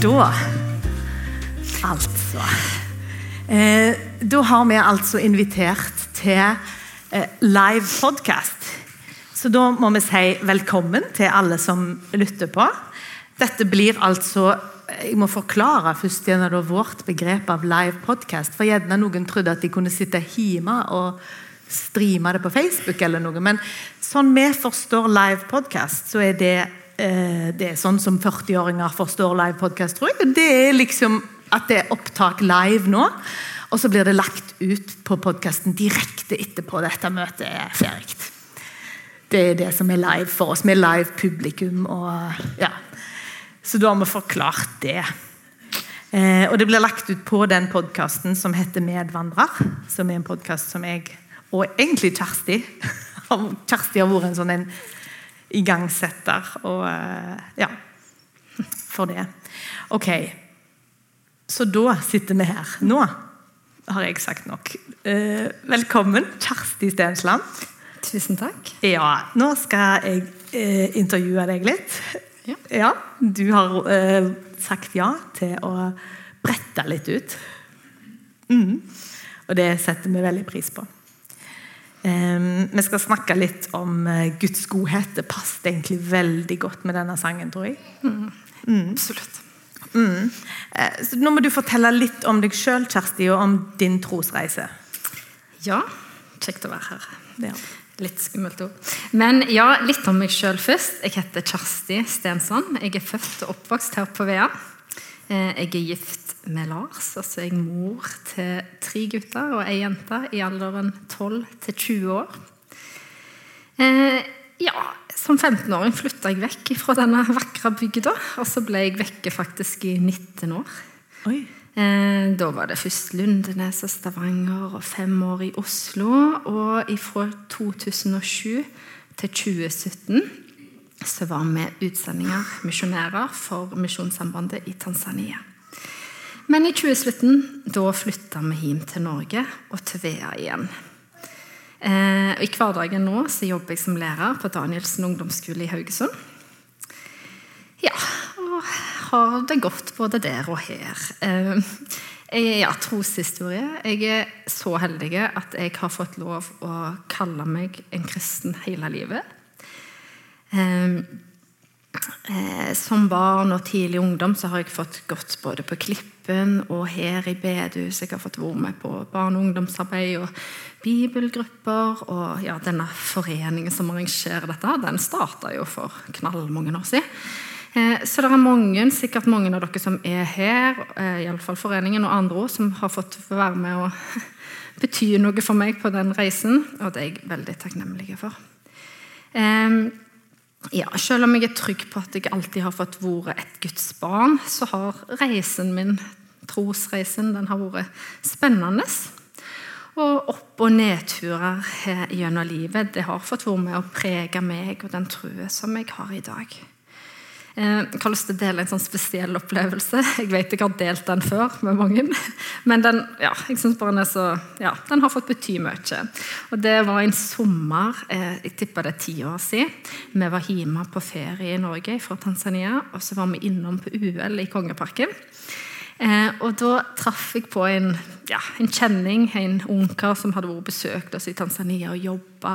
Da Altså eh, Da har vi altså invitert til eh, live podcast. Så da må vi si velkommen til alle som lytter på. Dette blir altså Jeg må forklare først gjennom vårt begrep av live podcast. For gjerne noen trodde at de kunne sitte hjemme og streame det på Facebook, eller noe, men sånn vi forstår live podcast, så er det eh, det er sånn som 40-åringer forstår live podcast, tror jeg. Det er liksom at det er opptak live nå, og så blir det lagt ut på podkasten direkte etterpå dette møtet er ferdig. Det er det som er live for oss. Vi er live publikum. og ja. Så da har vi forklart det. Eh, og det blir lagt ut på den podkasten som heter Medvandrer. Som er en podkast som jeg, og egentlig Kjersti Kjersti har vært en sånn en igangsetter og eh, ja, for det. Ok, så da sitter vi her. Nå har jeg sagt nok. Eh, velkommen, Kjersti Stensland. Tusen takk. Ja, nå skal jeg eh, intervjue deg litt. Ja. ja du har eh, sagt ja til å brette litt ut. Mm. Og det setter vi veldig pris på. Um, vi skal snakke litt om uh, Guds godhet. Det passet egentlig veldig godt med denne sangen, tror jeg. Mm. Mm. Absolutt. Uh, så nå må du fortelle litt om deg sjøl, Kjersti, og om din trosreise. Ja, kjekt å være her. Ja. Litt skummelt ord. Men ja, litt om meg sjøl først. Jeg heter Kjersti Stensson. Jeg er født og oppvokst her på Vea. Uh, jeg er gift med Lars. Altså jeg er mor til tre gutter og ei jente i alderen 12 til 20 år. Eh, ja, Som 15-åring flytta jeg vekk fra denne vakre bygda. Og så ble jeg vekke faktisk i 19 år. Eh, da var det først Lundenes og Stavanger og fem år i Oslo. Og fra 2007 til 2017 så var vi utsendinger, misjonærer, for Misjonssambandet i Tanzania. Men i 2017 da flytta vi hjem til Norge og til Vea igjen. Eh, I hverdagen nå så jobber jeg som lærer på Danielsen ungdomsskole i Haugesund. Ja, og har det godt både der og her. Eh, ja, troshistorie. Jeg er så heldig at jeg har fått lov å kalle meg en kristen hele livet. Eh, Eh, som barn og tidlig ungdom så har jeg fått gått både på Klippen og her i bedehus. Jeg har fått være med på barne- og ungdomsarbeid og bibelgrupper. Og ja, denne foreningen som arrangerer dette, den starta jo for knallmange år siden. Eh, så det er mange, sikkert mange av dere som er her, eh, iallfall foreningen og andre også, som har fått være med og bety noe for meg på den reisen. Og det er jeg veldig takknemlig for. Eh, ja, selv om jeg er trygg på at jeg alltid har fått vært et Guds barn, så har reisen min, trosreisen, den har vært spennende. Og opp- og nedturer gjennom livet det har fått være med å prege meg og den troen som jeg har i dag. Eh, jeg har lyst til å dele en sånn spesiell opplevelse. Jeg vet ikke jeg har delt den før med mange. Men den, ja, jeg synes bare den, er så, ja, den har fått bety mye. Og Det var en sommer eh, jeg tipper det er ti år siden. Vi var hjemme på ferie i Norge fra Tanzania. Og så var vi innom på UL i Kongeparken. Eh, og Da traff jeg på en, ja, en kjenning, en ungkar som hadde vært besøkt oss i Tanzania og jobba.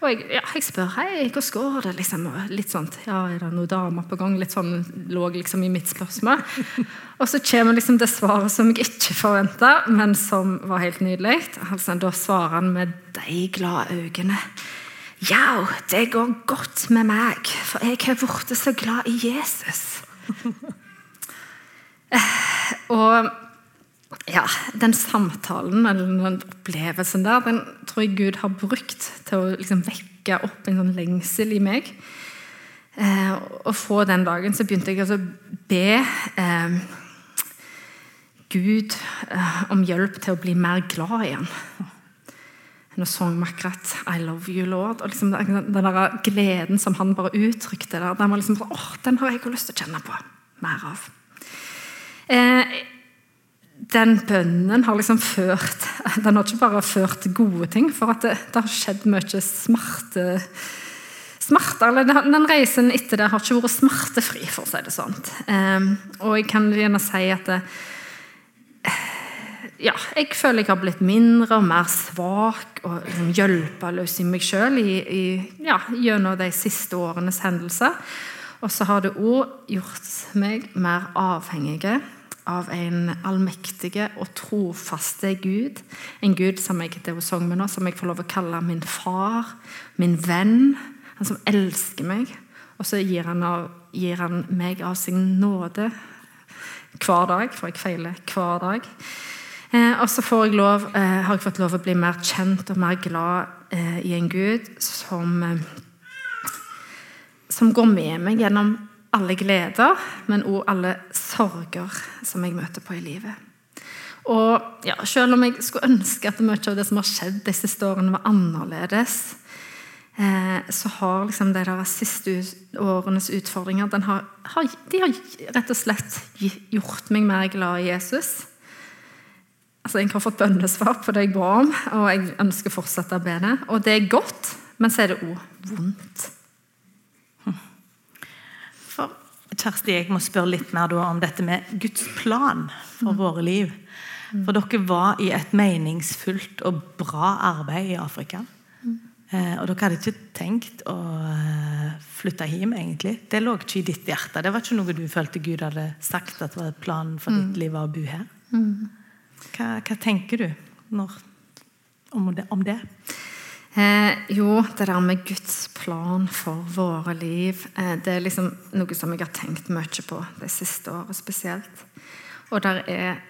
Og jeg, ja, jeg, spør hei, hvordan går det. Liksom, litt sånt, ja, Er det noen damer på gang? Litt sånn lå liksom i mitt spørsmål. Og så kommer liksom det svaret som jeg ikke forventa, men som var helt nydelig. Altså, da svarer han med de glade øynene. Ja, det går godt med meg, for jeg har blitt så glad i Jesus. Og ja, den samtalen eller den opplevelsen der, den tror jeg Gud har brukt til å liksom vekke opp en sånn lengsel i meg. Eh, og fra den dagen så begynte jeg altså å be eh, Gud eh, om hjelp til å bli mer glad igjen. Nå sang vi akkurat 'I love you, Lord'. og liksom Den der gleden som han bare uttrykte der, den, var liksom, åh, den har jeg lyst til å kjenne på mer av. Eh, den bønnen har liksom ført Den har ikke bare ført til gode ting, for det, det har skjedd mye smerte, smerte, eller Den reisen etter det har ikke vært smertefri, for å si det sånn. Um, og jeg kan gjerne si at det, ja, jeg føler jeg har blitt mindre og mer svak og liksom hjelpeløs i meg sjøl ja, gjennom de siste årenes hendelser. Og så har det òg gjort meg mer avhengig av en allmektige og trofaste Gud. En Gud som jeg, det sang med nå, som jeg får lov å kalle min far, min venn. Han som elsker meg. Og så gir han, av, gir han meg av sin nåde hver dag, for jeg feiler hver dag. Eh, og så jeg lov, eh, har jeg fått lov å bli mer kjent og mer glad eh, i en Gud som, eh, som går med meg gjennom alle gleder, men òg alle sorger som jeg møter på i livet. Og ja, Selv om jeg skulle ønske at mye av det som har skjedd de siste årene, var annerledes, eh, så har liksom de der siste årenes utfordringer har, har, de har rett og slett gjort meg mer glad i Jesus. Altså, Jeg har fått bønnesvar på det jeg ba om, og jeg ønsker å fortsette å be det. Og det er godt, men så er det òg vondt. For Kjersti, jeg må spørre litt mer om dette med Guds plan for mm. våre liv. For dere var i et meningsfullt og bra arbeid i Afrika. Mm. Eh, og dere hadde ikke tenkt å eh, flytte hjem, egentlig. Det lå ikke i ditt hjerte. Det var ikke noe du følte Gud hadde sagt at var planen for ditt mm. liv var å bo her. Mm. Hva, hva tenker du når, om det? Om det? Eh, jo, det der med Guds plan for våre liv, eh, det er liksom noe som jeg har tenkt mye på det siste året spesielt. Og der er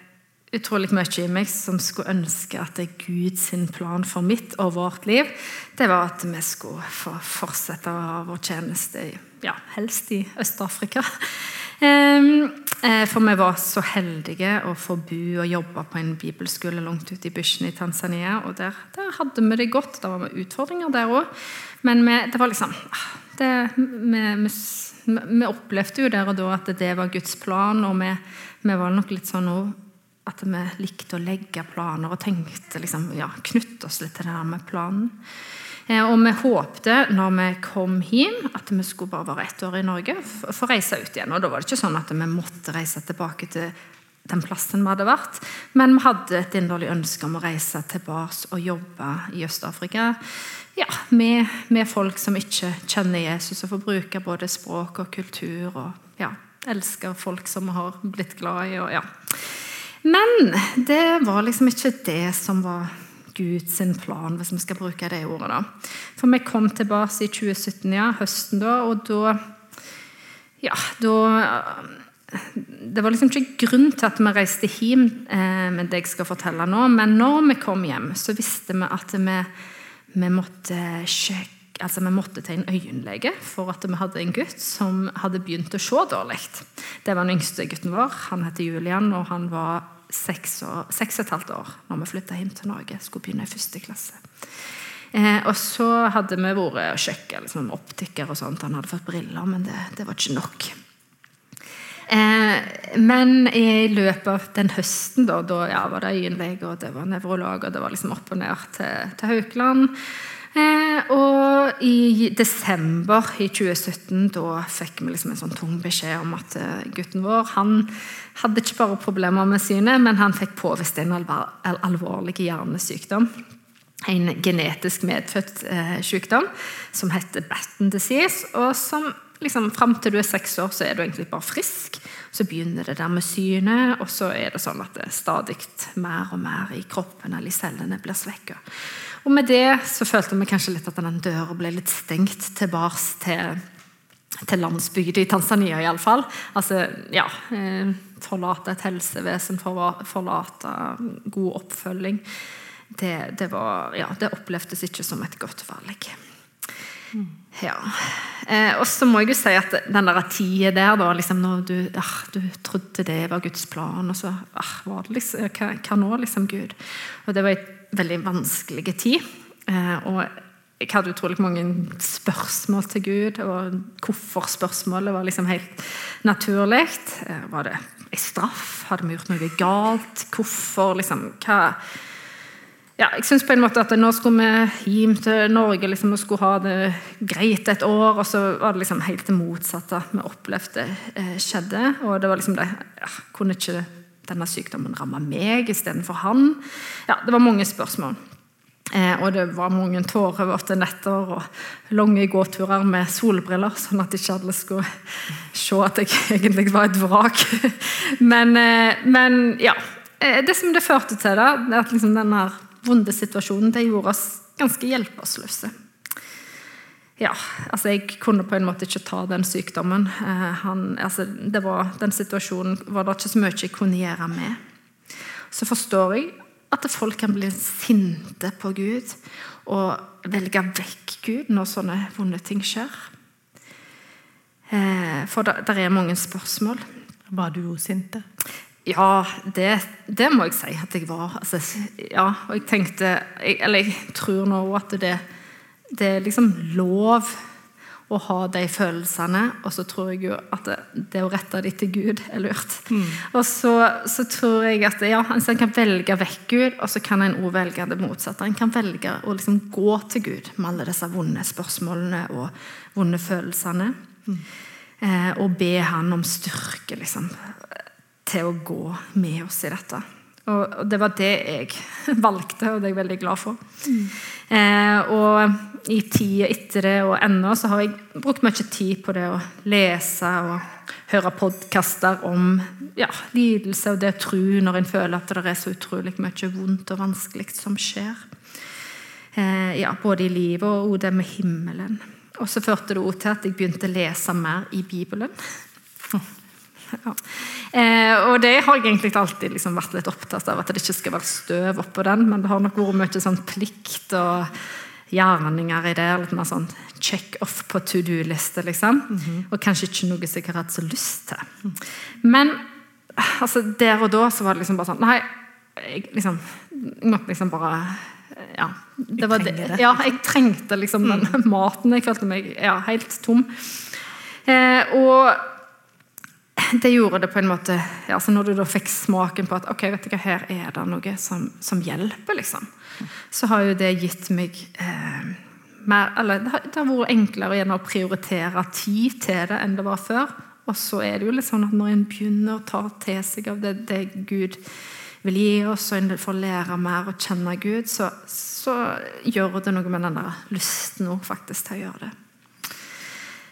utrolig mye i meg som skulle ønske at det er Guds plan for mitt og vårt liv, det var at vi skulle få fortsette å ha vår tjeneste, ja, helst i Øst-Afrika. Ehm, eh, for vi var så heldige å få bo og jobbe på en bibelskole langt ute i bushen i Tanzania. Og der, der hadde vi det godt. Det var utfordringer der òg. Men vi, det var liksom ah, det, vi, vi, vi, opplevde jo der og da at det var Guds plan, og vi, vi var nok litt sånn òg at vi likte å legge planer og tenkte liksom, ja, knytte oss litt til det her med planen. Eh, og vi håpte når vi kom hjem, at vi skulle bare være ett år i Norge for å reise ut igjen. Og da var det ikke sånn at vi måtte reise tilbake til den plassen vi hadde vært. Men vi hadde et inderlig ønske om å reise tilbake og jobbe i Øst-Afrika. Ja, med, med, folk som ikke kjenner Jesus, og får bruke både språk og kultur. Og ja, elsker folk som vi har blitt glad i. Og, ja. Men det var liksom ikke det som var Guds plan, hvis vi skal bruke det ordet. da. For vi kom tilbake i 2017, ja, høsten da, og da Ja, da Det var liksom ikke grunn til at vi reiste hjem eh, med det jeg skal fortelle nå, men når vi kom hjem, så visste vi at vi, vi måtte sjekke altså Vi måtte til en øyenlege for at vi hadde en gutt som hadde begynt å se dårlig. Det var den yngste gutten vår. Han heter Julian, og han var seks, år, seks og et halvt år når vi flytta hjem til Norge. Skulle begynne i første klasse. Eh, og så hadde vi vært og sjekka liksom, optiker og sånt. Han hadde fått briller, men det, det var ikke nok. Eh, men i løpet av den høsten da, da ja, var det øyenlege og det var nevrolog og det var liksom opp og ned til, til Haukeland. Eh, og i desember i 2017 da fikk vi liksom en sånn tung beskjed om at eh, gutten vår han hadde ikke bare problemer med synet, men han fikk påvist en alvorlig hjernesykdom. En genetisk medfødt eh, sykdom som heter Batten disease. og som liksom, Fram til du er seks år, så er du egentlig bare frisk. Så begynner det der med synet, og så er det sånn at det stadig mer og mer i kroppen eller i cellene blir svekka. Og med det så følte vi kanskje litt at den døra ble litt stengt tilbake til, til landsbygda i Tanzania, iallfall. Altså, ja eh, Forlate et helsevesen, forlate god oppfølging. Det, det, var, ja, det opplevdes ikke som et godt valg. Mm. Ja. Eh, og så må jeg jo si at den der tida der, da, liksom når du, ah, du, trodde det var Guds plan, og så ah, var det liksom, hva, hva nå, liksom, Gud? Og det var et veldig vanskelig tid. Eh, og jeg hadde utrolig mange spørsmål til Gud, og hvorfor-spørsmålet var liksom helt naturlig. Eh, var det en straff? Hadde vi gjort noe galt? Hvorfor? Liksom, hva ja, jeg synes på en måte at nå skulle vi hjem til Norge liksom, og skulle ha det greit et år. Og så var det liksom helt det motsatte vi opplevde eh, skjedde. Og det var liksom det ja, Kunne ikke denne sykdommen ramme meg istedenfor han? Ja, Det var mange spørsmål. Eh, og det var mange tårevåte netter og lange gåturer med solbriller, sånn at ikke alle skulle se at jeg egentlig var et vrak. men, eh, men, ja. Eh, det som det førte til, da, er at liksom denne vonde situasjonen, det gjorde oss ganske hjelpeløse. Ja, altså Jeg kunne på en måte ikke ta den sykdommen. Han, altså var, den situasjonen var det ikke så mye jeg kunne gjøre med. Så forstår jeg at folk kan bli sinte på Gud og velge vekk Gud når sånne vonde ting skjer. Eh, for det, er mange spørsmål. Var du sinte? Ja, det, det, må jeg si at jeg var. Altså, ja, og jeg tenkte jeg, Eller jeg tror nå at det, det, er liksom lov å ha de følelsene, og så tror jeg jo at det, det å rette dem til Gud er lurt. Mm. Og så, så, tror jeg at ja, altså En kan velge vekk Gud, og så kan en også velge det motsatte. En kan velge å liksom gå til Gud med alle disse vonde spørsmålene og vonde følelsene. Mm. Eh, og be Han om styrke, liksom til å gå med oss i dette. Og det var det jeg valgte, og det er jeg veldig glad for. Mm. Eh, og i tida etter det og ennå så har jeg brukt mye tid på det å lese og høre podkaster om ja, lidelse og det å tro når en føler at det er så utrolig mye vondt og vanskelig som skjer. Eh, ja, både i livet og det med himmelen. Og så førte det også til at jeg begynte å lese mer i Bibelen. Ja. Eh, og det har jeg egentlig alltid liksom vært litt opptatt av, at det ikke skal være støv oppå den. Men det har nok vært mye sånn plikt og gjerninger i det. Litt mer sånn check off på to do-liste, liksom. Mm -hmm. Og kanskje ikke noe som jeg har hatt så lyst til. Men altså, der og da så var det liksom bare sånn Nei, jeg liksom måtte liksom bare ja, det var det. ja, jeg trengte liksom den mm. maten. Jeg følte meg ja, helt tom. Eh, og det gjorde det på en måte altså Når du da fikk smaken på at ok, vet du hva, her er det noe som, som hjelper, liksom, så har jo det gitt meg eh, mer, eller det har, det har, vært enklere å prioritere tid til det enn det var før. Og så er det jo litt sånn at når en begynner å ta til seg av det, det Gud vil gi oss, og en får lære mer å kjenne Gud, så, så gjør det noe med den der lysten faktisk til å gjøre det.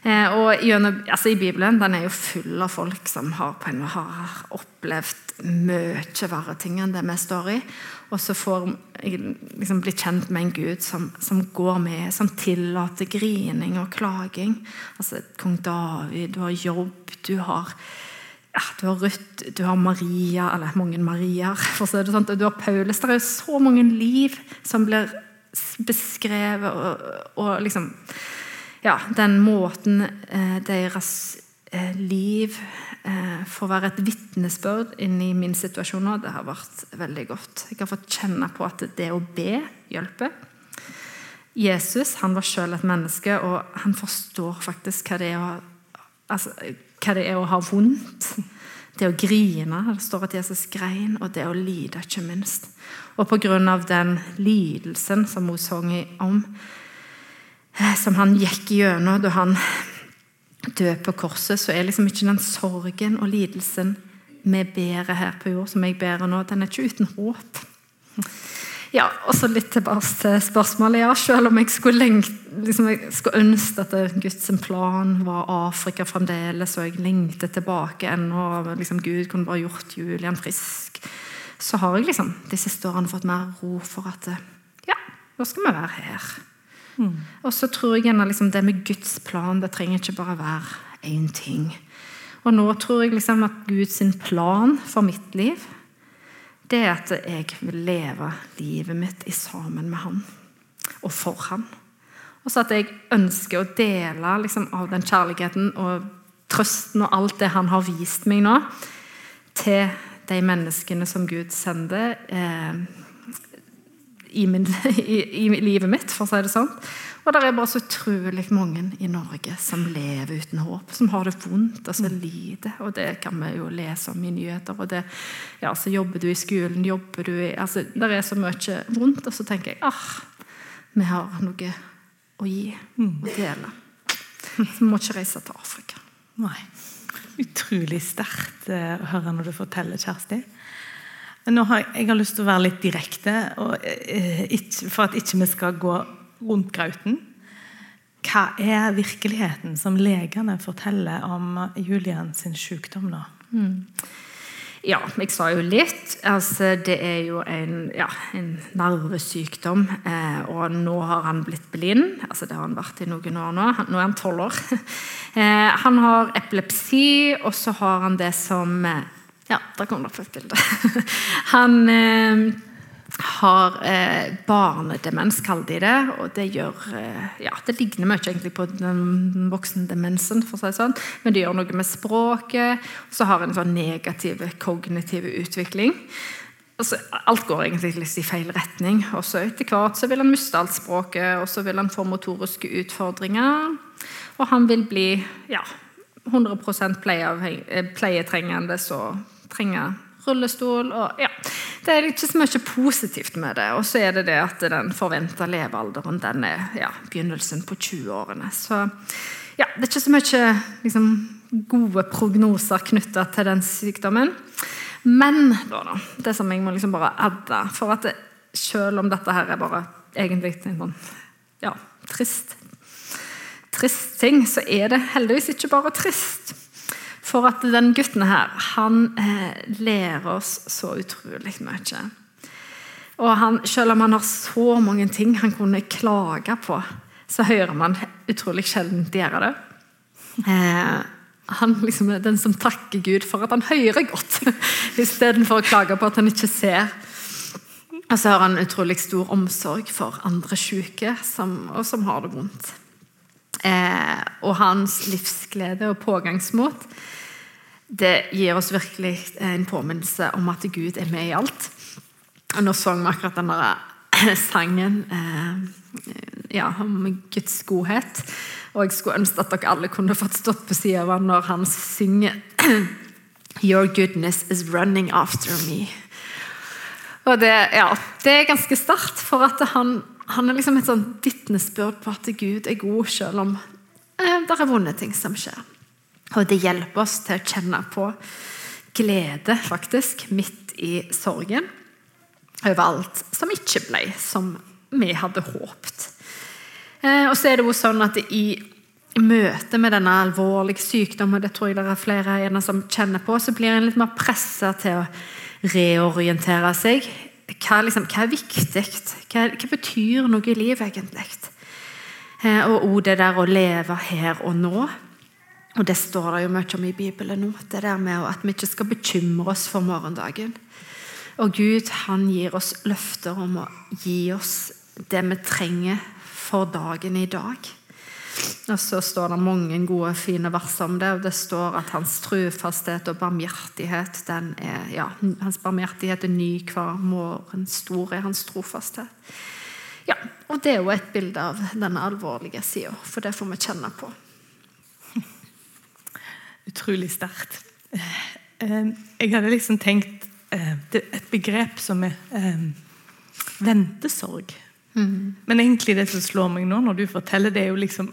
Eh, og gjennom, altså I Bibelen den er jo full av folk som har, på en, har opplevd mye verre ting enn det vi står i. Og så får liksom bli kjent med en Gud som, som, går med, som tillater grining og klaging. Altså Kong David, du har jobb, du har ja, du har Ruth, du har Maria, eller mange Mariaer. for å si det sånn, Du har Paulus. Det er jo så mange liv som blir beskrevet og, og liksom ja, den måten eh, deres eh, liv eh, får være et vitnesbyrd inni min situasjon nå, det har vært veldig godt. Jeg har fått kjenne på at det å be hjelper. Jesus han var selv et menneske, og han forstår faktisk hva det er å, altså, hva det er å ha vondt. Det å grine. Det står at Jesus grein, og det å lide, ikke minst. Og pga. den lidelsen som hun sang om, som han gikk gjennom da han døde på korset, så er liksom ikke den sorgen og lidelsen vi bærer her på jord, som jeg bærer nå, den er ikke uten håp. Ja, og så litt tilbake til spørsmålet. Ja, selv om jeg skulle, lengt, liksom jeg skulle ønske at Guds plan var Afrika fremdeles, og jeg lengter tilbake ennå, liksom Gud kunne bare gjort Julian frisk, så har jeg liksom de siste årene fått mer ro for at ja, nå skal vi være her. Mm. Og så tror jeg liksom det med Guds plan det trenger ikke bare være én ting. Og nå tror jeg liksom at Guds plan for mitt liv det er at jeg vil leve livet mitt i sammen med Han og for Han. Og så at jeg ønsker å dele liksom, av den kjærligheten og trøsten og alt det Han har vist meg nå, til de menneskene som Gud sender. Eh, i, min, i, i, livet mitt, for å si det sånn. Og det er bare så utrolig mange i Norge som lever uten håp, som har det vondt og så lider. Og det kan vi jo lese om i nyheter. Og det, ja, så jobber du i skolen, jobber du i altså, Det er så mye vondt, og så tenker jeg ah, vi har noe å gi og dele. Så vi må ikke reise til Afrika. Nei. Utrolig sterkt eh, å høre når du forteller, Kjersti. Nå har, jeg har lyst til å være litt direkte, og, eh, ikke, for at ikke vi skal gå rundt grauten. Hva er virkeligheten som legene forteller om Julian sin sykdom nå? Mm. Ja, jeg sa jo litt. Altså, det er jo en, ja, en nervesykdom. Eh, og nå har han blitt blind. Altså, det har han vært i noen år nå. Nå er han tolv år. Eh, han har epilepsi, og så har han det som eh, Ja, der kom det opp et bilde. han eh, har eh, barnedemens, kaller de det. og Det gjør, eh, ja, det ligner mye egentlig på den voksendemensen, for å si det sånn. men det gjør noe med språket. og Så har en sånn negativ kognitiv utvikling. Altså, alt går egentlig litt i feil retning. og så Etter hvert så vil han miste alt språket, og så vil han få motoriske utfordringer. Og han vil bli ja, 100 eh, pleietrengende, så trenger rullestol og ja, Det er ikke så mye positivt med det. Og så er det det at den forventa levealderen den er ja, begynnelsen på 20-årene. Så ja, det er ikke så mye liksom, gode prognoser knytta til den sykdommen. Men da, da, det som jeg må liksom bare adde For at det, selv om dette her er bare egentlig en sånn ja, trist trist ting, så er det heldigvis ikke bare trist. For at den gutten her, han eh, lærer oss så utrolig mye. Og han, selv om han har så mange ting han kunne klage på, så hører man utrolig sjelden gjøre det. Eh, han liksom er den som takker Gud for at han hører godt, istedenfor å klage på at han ikke ser. Og så har han utrolig stor omsorg for andre syke som, og som har det vondt. Eh, og hans livsglede og pågangsmot det gir oss virkelig en påminnelse om at Gud er med i alt. Og Nå så vi akkurat denne sangen eh, ja, om Guds godhet. Og jeg skulle ønske at dere alle kunne fått stått på sida av ham når han synger Your goodness is running after me. Og det, ja, det er ganske sterkt, for at han, han er liksom et sånn vitnesbyrd på at Gud er god, selv om eh, det er vonde ting som skjer. Og det hjelper oss til å kjenne på glede, faktisk, midt i sorgen. Over alt som ikke ble som vi hadde håpet. Eh, og så er det jo sånn at i møte med denne alvorlige sykdommen, det tror jeg det er flere som kjenner på, så blir en litt mer pressa til å reorientere seg. Hva, liksom, hva er viktig? Hva, hva, betyr noe i livet, egentlig? Eh, og òg det der å leve her og nå. Og Det står det jo mye om i Bibelen nå, det der med at vi ikke skal bekymre oss for morgendagen. Og Gud han gir oss løfter om å gi oss det vi trenger for dagen i dag. Og Så står det mange gode, fine vers om det. og Det står at hans trufasthet og barmhjertighet den er, ja, hans barmhjertighet er ny hver morgen. Stor er hans trofasthet. Ja, og Det er jo et bilde av denne alvorlige sida, for det får vi kjenne på utrolig sterkt. Eh, jeg hadde liksom tenkt eh, et begrep som er eh, ventesorg. Mm. Men egentlig det som slår meg nå når du forteller, det er jo liksom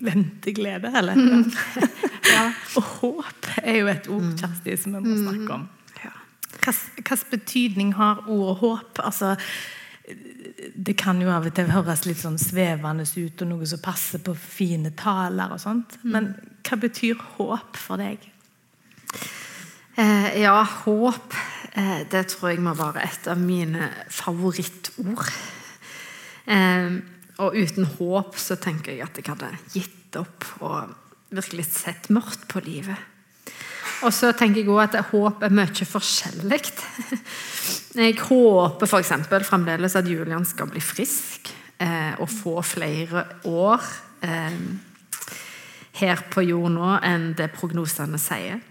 venteglede. eller? Mm. ja. Og håp er jo et ord Kjersti, som vi må mm. snakke om. Hvilken betydning har ord håp? Altså, det kan jo av og til høres litt sånn svevende ut, og noe som passer på fine taler. og sånt. Mm. Men hva betyr håp for deg? Eh, ja, håp eh, det tror jeg må være et av mine favorittord. Eh, og uten håp så tenker jeg at jeg hadde gitt opp og virkelig sett mørkt på livet. Og så tenker jeg også at håp er mye forskjellig. Jeg håper f.eks. fremdeles at Julian skal bli frisk eh, og få flere år eh, her på jord nå enn det prognosene sier.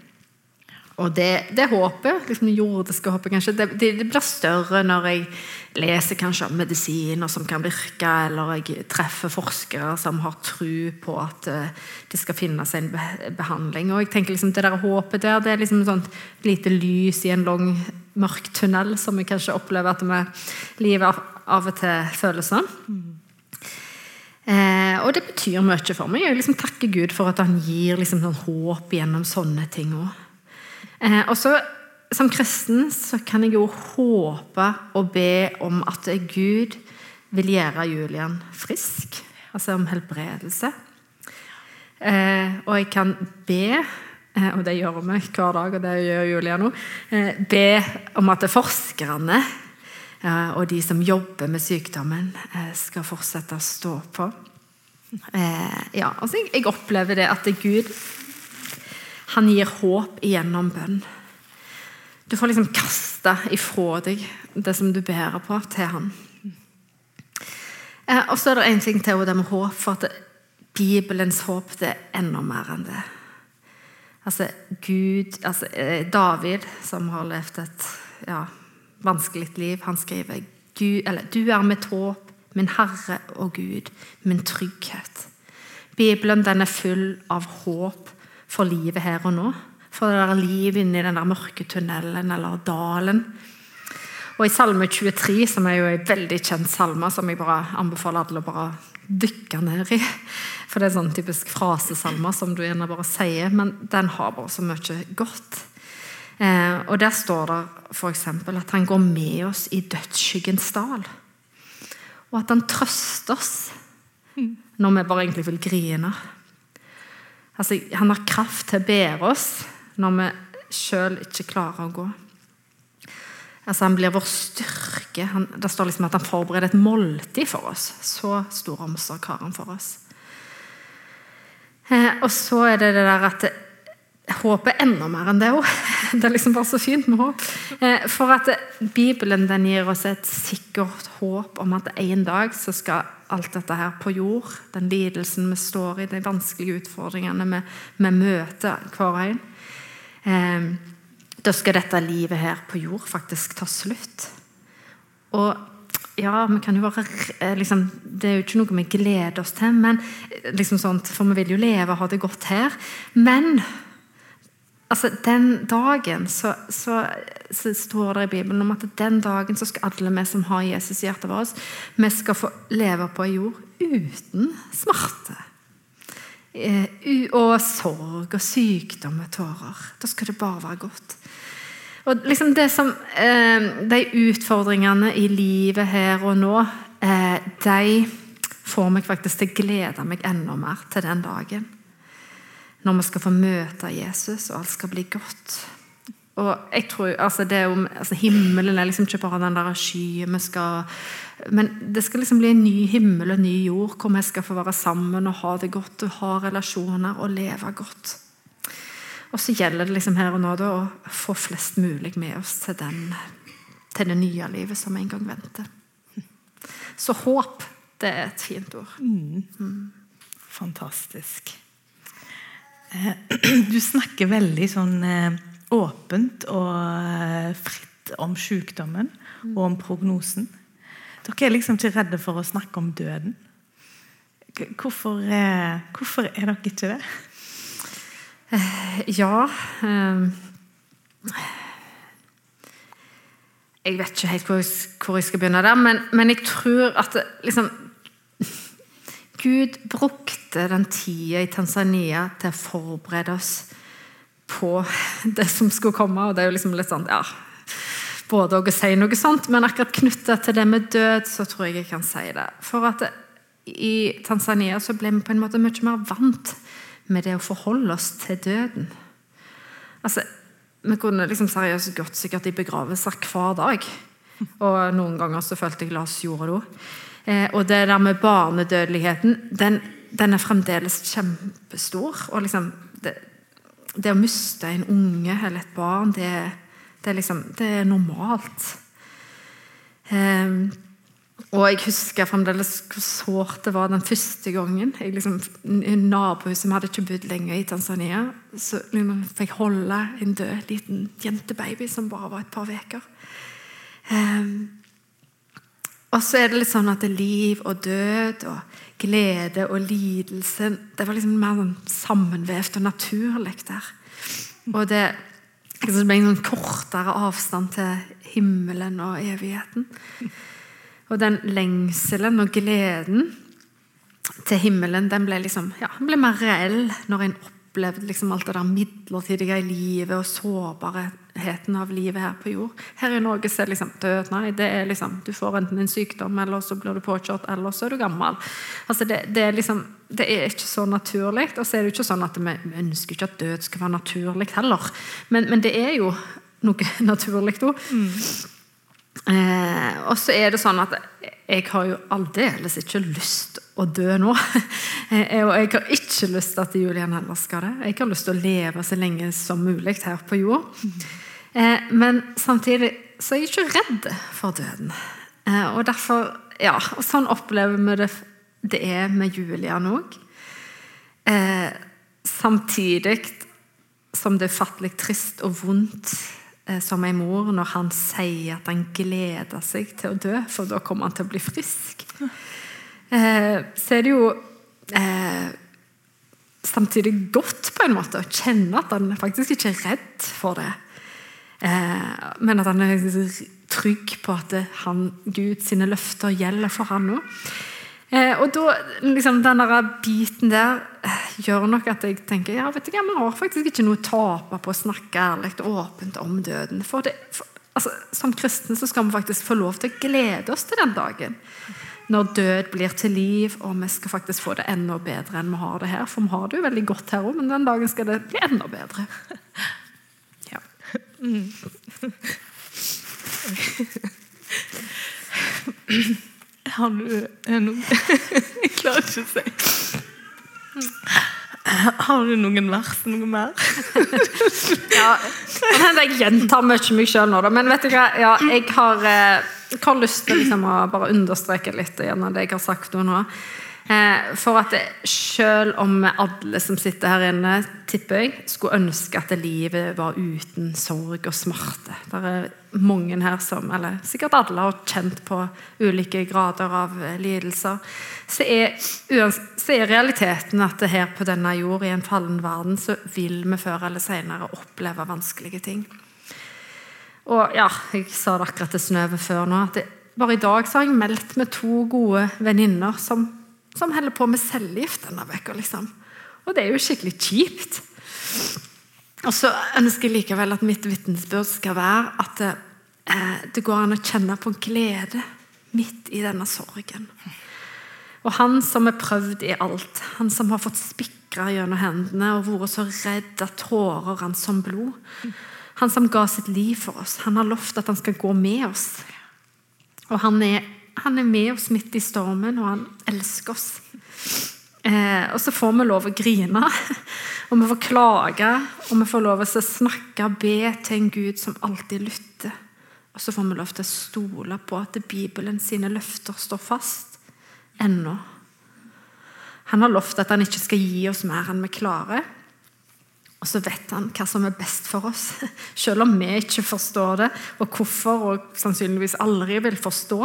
Og det, det håpet, liksom det jordiske håpet, kanskje, det, det, blir større når jeg leser kanskje om medisiner som kan virke, eller jeg treffer forskere som har tro på at eh, det skal finnes en behandling. Og jeg tenker liksom Det der håpet der, det er liksom sånn lite lys i en lang, mørk tunnel, som jeg kanskje opplever at vi, livet av og til føles sånn. Eh, og det betyr mye for meg. Jeg liksom takker Gud for at han gir liksom håp gjennom sånne ting òg. Eh, og så som kristen så kan jeg jo håpe og be om at Gud vil gjøre Julian frisk, altså om helbredelse. Eh, og jeg kan be, eh, og det gjør vi hver dag, og det gjør Julia nå, eh, be om at forskerne eh, og de som jobber med sykdommen, skal fortsette å stå på. Ja, altså jeg, opplever det at Gud han gir håp gjennom bønn. Du får liksom kaste ifra deg det som du bærer på, til han. Eh, og så er det en ting til, og det med håp. For at Bibelens håp det er enda mer enn det. Altså, Gud, altså eh, David, som har levd et ja, vanskelig liv, han skriver eller, Du er mitt håp, min Herre og Gud, min trygghet. Bibelen den er full av håp for livet her og nå. For det er liv inni den der mørke tunnelen eller dalen. Og I Salme 23, som er jo en veldig kjent salme, som jeg bare anbefaler alle å bare dykke ned i For det er sånn typisk frasesalmer som du gjerne bare sier, men den har bare så mye godt. Eh, og Der står det f.eks. at han går med oss i dødsskyggens dal. Og at han trøster oss når vi bare egentlig vil grine. Altså, han har kraft til å bære oss når vi sjøl ikke klarer å gå. Altså, han blir vår styrke. Han, det står liksom at han forbereder et måltid for oss. Så stor omsorg har han for oss. Eh, og så er det det der at håpet er enda mer enn det òg. Det er liksom bare så fint med håp. Eh, for at Bibelen den gir oss et sikkert håp om at en dag så skal alt dette her på jord, den lidelsen vi står i, de vanskelige utfordringene vi, vi møter hver en, eh, da skal dette livet her på jord faktisk ta slutt. Og ja, vi kan jo være, eh, liksom, Det er jo ikke noe vi gleder oss til, men, eh, liksom sånt, for vi vil jo leve og ha det godt her. Men altså, den dagen så, så, så, står det i Bibelen om at den dagen så skal alle vi som har Jesus i hjertet vårt, vi skal få leve på jord uten smerte. Eh, og sorg og sykdom og tårer. Da skal det bare være godt. Og liksom det som, eh, De utfordringene i livet her og nå, eh, de får meg faktisk til å glede meg enda mer til den dagen. Når vi skal få møte Jesus, og alt skal bli godt. Og jeg tror, altså det jo, altså Himmelen er liksom ikke bare den der skyen vi skal Men det skal liksom bli en ny himmel og ny jord, hvor vi skal få være sammen og ha det godt og ha relasjoner og leve godt. Og så gjelder det liksom her og nå da, å få flest mulig med oss til, den, til det nye livet som en gang venter. Så håp, det er et fint ord. Mm. Mm. Fantastisk. Eh, du snakker veldig sånn eh, åpent og eh, fritt om sykdommen og om prognosen. Dere er liksom ikke redde for å snakke om døden. Hvorfor, hvorfor er dere ikke det? Ja Jeg vet ikke helt hvor jeg skal begynne der, men, men jeg tror at liksom, Gud brukte den tida i Tanzania til å forberede oss på det som skulle komme. og det er jo liksom litt sånn, ja, Både å si noe sånt, men akkurat knytta til det med død, så tror jeg jeg kan si det. For at i Tanzania så ble vi på en måte mye mer vant med det å forholde oss til døden. Altså, Vi kunne liksom seriøst gått sikkert i begravelser hver dag. Og noen ganger så følte jeg la oss gjorde det òg. Eh, og det der med barnedødeligheten, den, den er fremdeles kjempestor. Og liksom, det, det å miste en unge eller et barn, det, det, liksom, det er normalt. Um, og jeg husker fremdeles hvor sårt det var den første gangen. Jeg liksom, Nabohuset Vi hadde ikke bodd lenge i Tanzania. Så liksom, fikk holde en død liten jentebaby som bare var et par uker. Um, Og så er det litt sånn at det er liv og død og glede og lidelse Det var liksom mer sånn sammenvevd og naturlig der. Og det, det ble en sånn kortere avstand til himmelen og evigheten. Og den lengselen og gleden til himmelen den ble, liksom, ja, den ble mer reell når en opplevde liksom alt det der midlertidige i livet og sårbarheten av livet her på jord. Her i Norge er liksom død. Nei, det er liksom, du får enten en sykdom, eller så blir du påkjørt, eller så er du gammel. Altså det, det, er liksom, det er ikke så naturlig. Og så er det ikke sånn at vi, vi ønsker ikke at død skal være naturlig heller. Men, men det er jo noe naturlig òg. Eh, og så er det sånn at jeg har jo aldeles ikke lyst å dø nå. Eh, og jeg har ikke lyst til at Julian heller skal det. Jeg har lyst til å leve så lenge som mulig her på jord. Eh, men samtidig så er jeg ikke redd for døden. Eh, og derfor, ja, og sånn opplever vi det det er med Julian òg. Samtidig som det er fattelig trist og vondt som en mor når han sier at han gleder seg til å dø, for da kommer han til å bli frisk. Eh, så er det jo eh, samtidig godt på en måte å kjenne at han faktisk ikke er redd for det. men at han er trygg på at han, Gud løfter gjelder for han òg. Eh, og da, liksom, Den biten der eh, gjør nok at jeg tenker ja, vet du hva, vi har faktisk ikke noe å tape på å snakke ærlig åpent om døden. For, det, for altså, Som kristne så skal vi faktisk få lov til å glede oss til den dagen. Når død blir til liv, og vi skal faktisk få det enda bedre enn vi har det her. For vi har det jo veldig godt her òg, men den dagen skal det bli enda bedre. Ja. Mm. Har du noe Jeg klarer ikke å si. Har du noen vers? Noe mer? ja, Jeg gjentar mye meg sjøl nå, da. Men vet du hva? Ja, jeg, har, eh, jeg har lyst til liksom å bare understreke litt gjennom det jeg har sagt nå. Eh, for at selv om alle som sitter her inne, tipper jeg, skulle ønske at livet var uten sorg og smerte. Det er mange her som, eller sikkert alle, har kjent på ulike grader av lidelser. Så er, så er realiteten at her på denne jord, i en fallen verden, så vil vi før eller senere oppleve vanskelige ting. Og ja, jeg sa det akkurat til Snøve før nå, at det, bare i dag så har jeg meldt med to gode venninner som som holder på med cellegift denne uka. Liksom. Og det er jo skikkelig kjipt. Og så ønsker jeg likevel at mitt vitnesbyrd skal være at det, eh, det går an å kjenne på glede midt i denne sorgen. Og han som er prøvd i alt, han som har fått spikra gjennom hendene og vært så redd at tårer rant som blod, han som ga sitt liv for oss, han har lovt at han skal gå med oss. Og han er han er med oss midt i stormen, og han elsker oss. Eh, og så får vi lov å grine, og vi får klage, og vi får lov å snakke og be til en Gud som alltid lytter. Og så får vi lov til å stole på at Bibelen sine løfter står fast ennå. Han har lovt at han ikke skal gi oss mer enn vi klarer. Og så vet han hva som er best for oss, selv om vi ikke forstår det, og hvorfor, og sannsynligvis aldri vil forstå.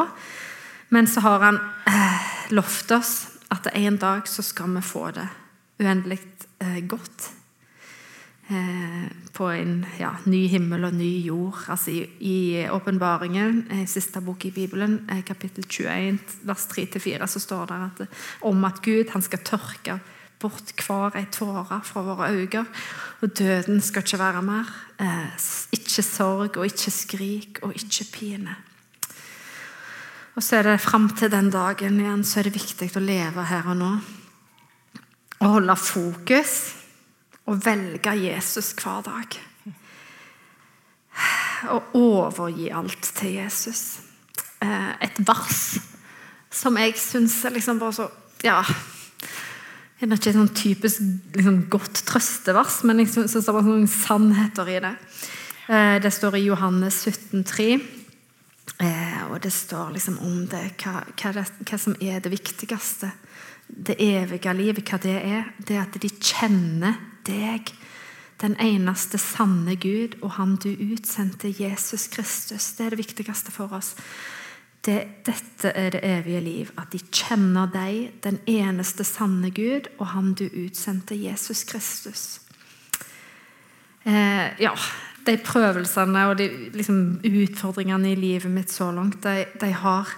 Men så har han eh, lovt oss at en dag så skal vi få det uendelig eh, godt. Eh, på en ja, ny himmel og ny jord. Altså I åpenbaringen, siste bok i Bibelen, eh, kapittel 21, vers 3-4, så står det at, om at Gud han skal tørke bort hver ei tåre fra våre øyne. Og døden skal ikke være mer. Eh, ikke sorg og ikke skrik og ikke pine. Og så er det fram til den dagen igjen så er det viktig å leve her og nå. Å holde fokus og velge Jesus hver dag. Og overgi alt til Jesus. Eh, et vers som jeg syns er liksom bare så ja, det er ikke et sånn typisk liksom, godt trøstevers, men jeg syns det var noen sannheter i det. Eh, det står i Johannes 17, 17,3. Eh, og det står liksom om det hva, hva, det, hva, som er det viktigste. Det evige livet, hva det er. Det er at de kjenner deg, den eneste sanne Gud, og Han du utsendte, Jesus Kristus. Det er det viktigste for oss. det, dette er det evige liv, at de kjenner deg, den eneste sanne Gud, og Han du utsendte, Jesus Kristus. Eh, ja, de prøvelsene og de liksom, utfordringene i livet mitt så langt, de, de, har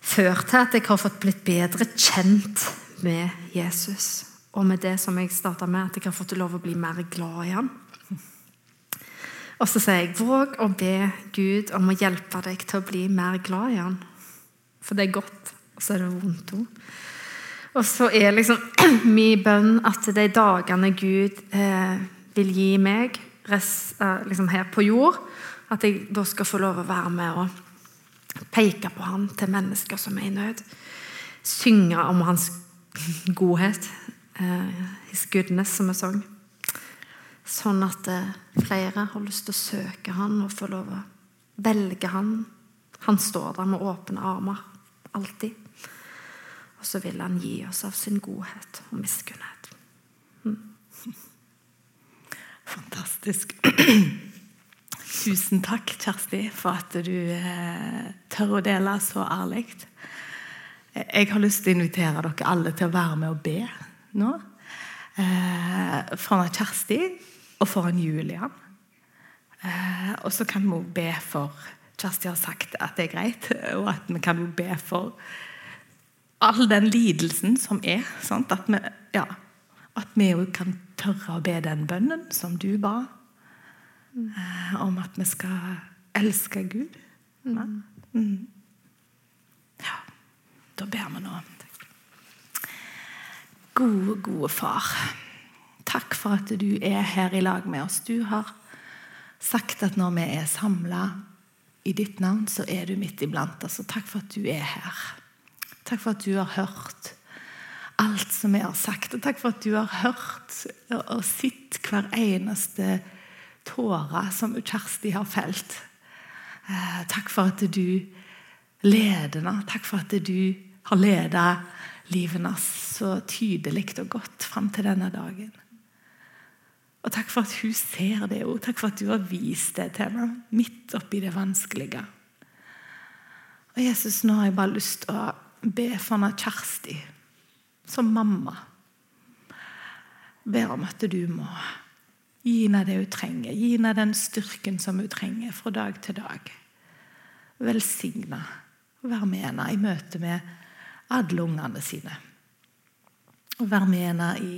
ført til at jeg har fått blitt bedre kjent med Jesus. Og med det som jeg starta med, at jeg har fått lov å bli mer glad i ham. Og så sier jeg våg å be Gud om å hjelpe deg til å bli mer glad i ham. For det er godt, og så er det vondt òg. Og så er liksom min bønn at de dagene Gud eh, vil gi meg eh, liksom her på jord, at jeg da skal få lov å være med og peke på han til mennesker som er i nød. Synge om hans godhet. Eh, his goodness, som vi sang. Sånn at eh, flere har lyst til å søke han og få lov å velge han. Han står der med åpne armer, alltid. Og så vil han gi oss av sin godhet og miskunnhet. Fantastisk. Tusen takk, Kjersti, for at du eh, tør å dele så ærlig. Jeg har lyst til å invitere dere alle til å være med og be nå. Eh, foran Kjersti og foran Julian. Eh, og så kan vi be for Kjersti har sagt at det er greit, og at vi kan be for all den lidelsen som er. Sant? At vi ja, at vi kan tørre å be den bønnen som du ba, mm. om at vi skal elske Gud. Mm. Mm. Ja, da ber vi nå. Gode, gode far. Takk for at du er her i lag med oss. Du har sagt at når vi er samla i ditt navn, så er du midt iblant oss. Og takk for at du er her. Takk for at du har hørt alt som vi har sagt. Og takk for at du har hørt og sett hver eneste tåre som Kjersti har felt. Eh, takk for at du leder henne. Takk for at du har ledet livet hennes så tydelig og godt fram til denne dagen. Og takk for at hun ser det òg. Takk for at du har vist det til meg midt oppi det vanskelige. Og Jesus, nå har jeg bare lyst til å be for henne Kjersti som mamma. Ber om at du må gi henne det hun trenger. Gi henne den styrken som hun trenger fra dag til dag. Velsigne og være med henne i møte med alle ungene sine. Og være med henne i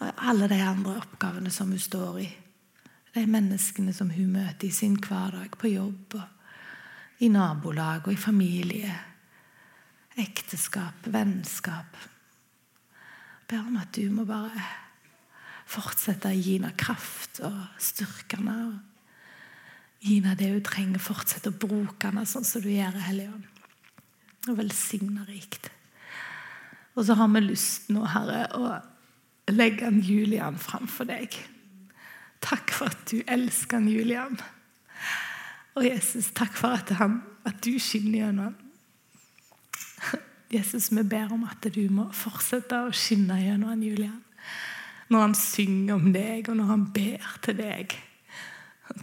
alle de andre oppgavene som hun står i. De menneskene som hun møter i sin hverdag, på jobb, i nabolag og i familie. Ekteskap, vennskap. Ber om at du må bare fortsette å gi henne kraft og styrke henne. Gi henne det hun trenger. Fortsette å bruke henne sånn som du gjør, Hellige Ånd. Og velsigne rikt. Og så har vi lyst nå, Herre, å legge en Julian framfor deg. Takk for at du elsker en Julian. Og Jesus, takk for at, han, at du skinner gjennom han. Jesus, vi ber om at du må fortsette å skinne gjennom han Julian. Når han synger om deg, og når han ber til deg.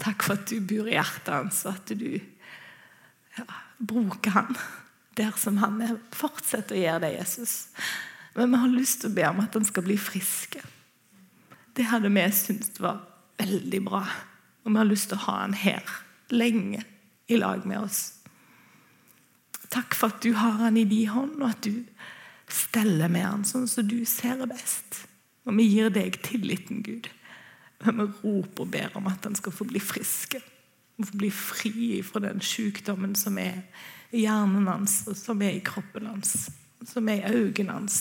Takk for at du bor i hjertet hans, og at du ja, bruker han der som han er. Fortsett å gjøre det, Jesus. Men vi har lyst til å be om at han skal bli frisk. Det hadde vi syntes var veldig bra. Og vi har lyst til å ha han her lenge i lag med oss. Takk for at du har han i din hånd, og at du steller med han sånn som du ser det best. Og vi gir deg tilliten, Gud. Men vi roper og ber om at han skal få bli frisk. Få bli fri fra den sykdommen som er i hjernen hans, og som er i kroppen hans, som er i øynene hans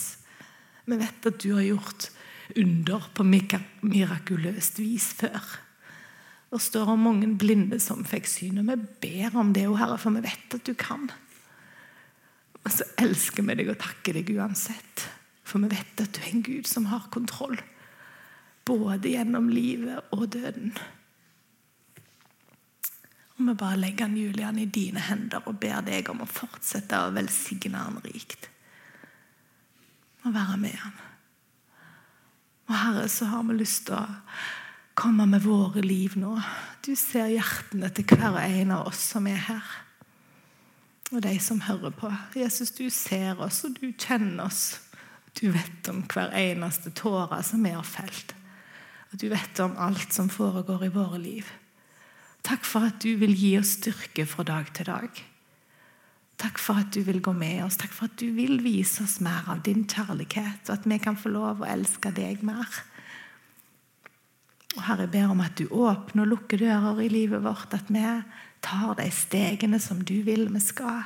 vi vet at du har gjort under på mirakuløst vis før. Det står om mange blinde som fikk syn. Og vi ber om det, Herre, for vi vet at du kan. Og så elsker vi deg og takker deg uansett. For vi vet at du er en Gud som har kontroll. Både gjennom livet og døden. Og vi bare legger Julian i dine hender og ber deg om å fortsette å velsigne han rikt Og være med han. Og Herre, så har vi lyst til å komme med våre liv nå. Du ser hjertene til hver en av oss som er her. Og de som hører på. Jesus, du ser oss, og du kjenner oss. Du vet om hver eneste tåre som vi har felt. Og du vet om alt som foregår i våre liv. Takk for at du vil gi oss styrke fra dag til dag. Takk for at du vil gå med oss. Takk for at du vil vise oss mer av din kjærlighet, og at vi kan få lov å elske deg mer. Og Herre, jeg ber om at du åpner og lukker dører i livet vårt. At vi tar de stegene som du vil vi skal.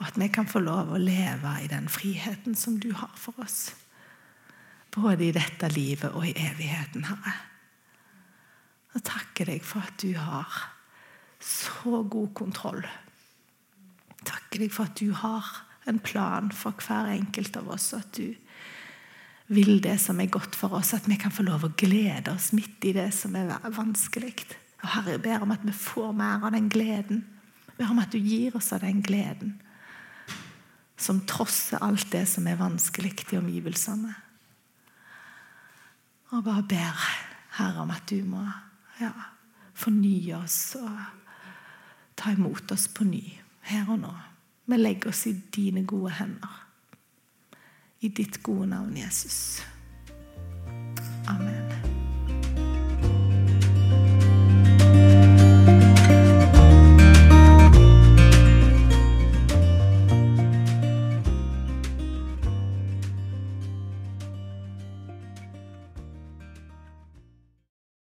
Og at vi kan få lov å leve i den friheten som du har for oss. Både i dette livet og i evigheten, Herre. Og takker deg for at du har så god kontroll. Takker deg for at du har en plan for hver enkelt av oss. og at du vil det som er godt for oss, at vi kan få lov å glede oss midt i det som er vanskelig. Og Herre, jeg ber om at vi får mer av den gleden. Jeg ber om at du gir oss av den gleden som trosser alt det som er vanskelig i omgivelsene. Og bare ber Herre om at du må ja, fornye oss og ta imot oss på ny her og nå. Vi legger oss i dine gode hender. I ditt gode navn, Jesus.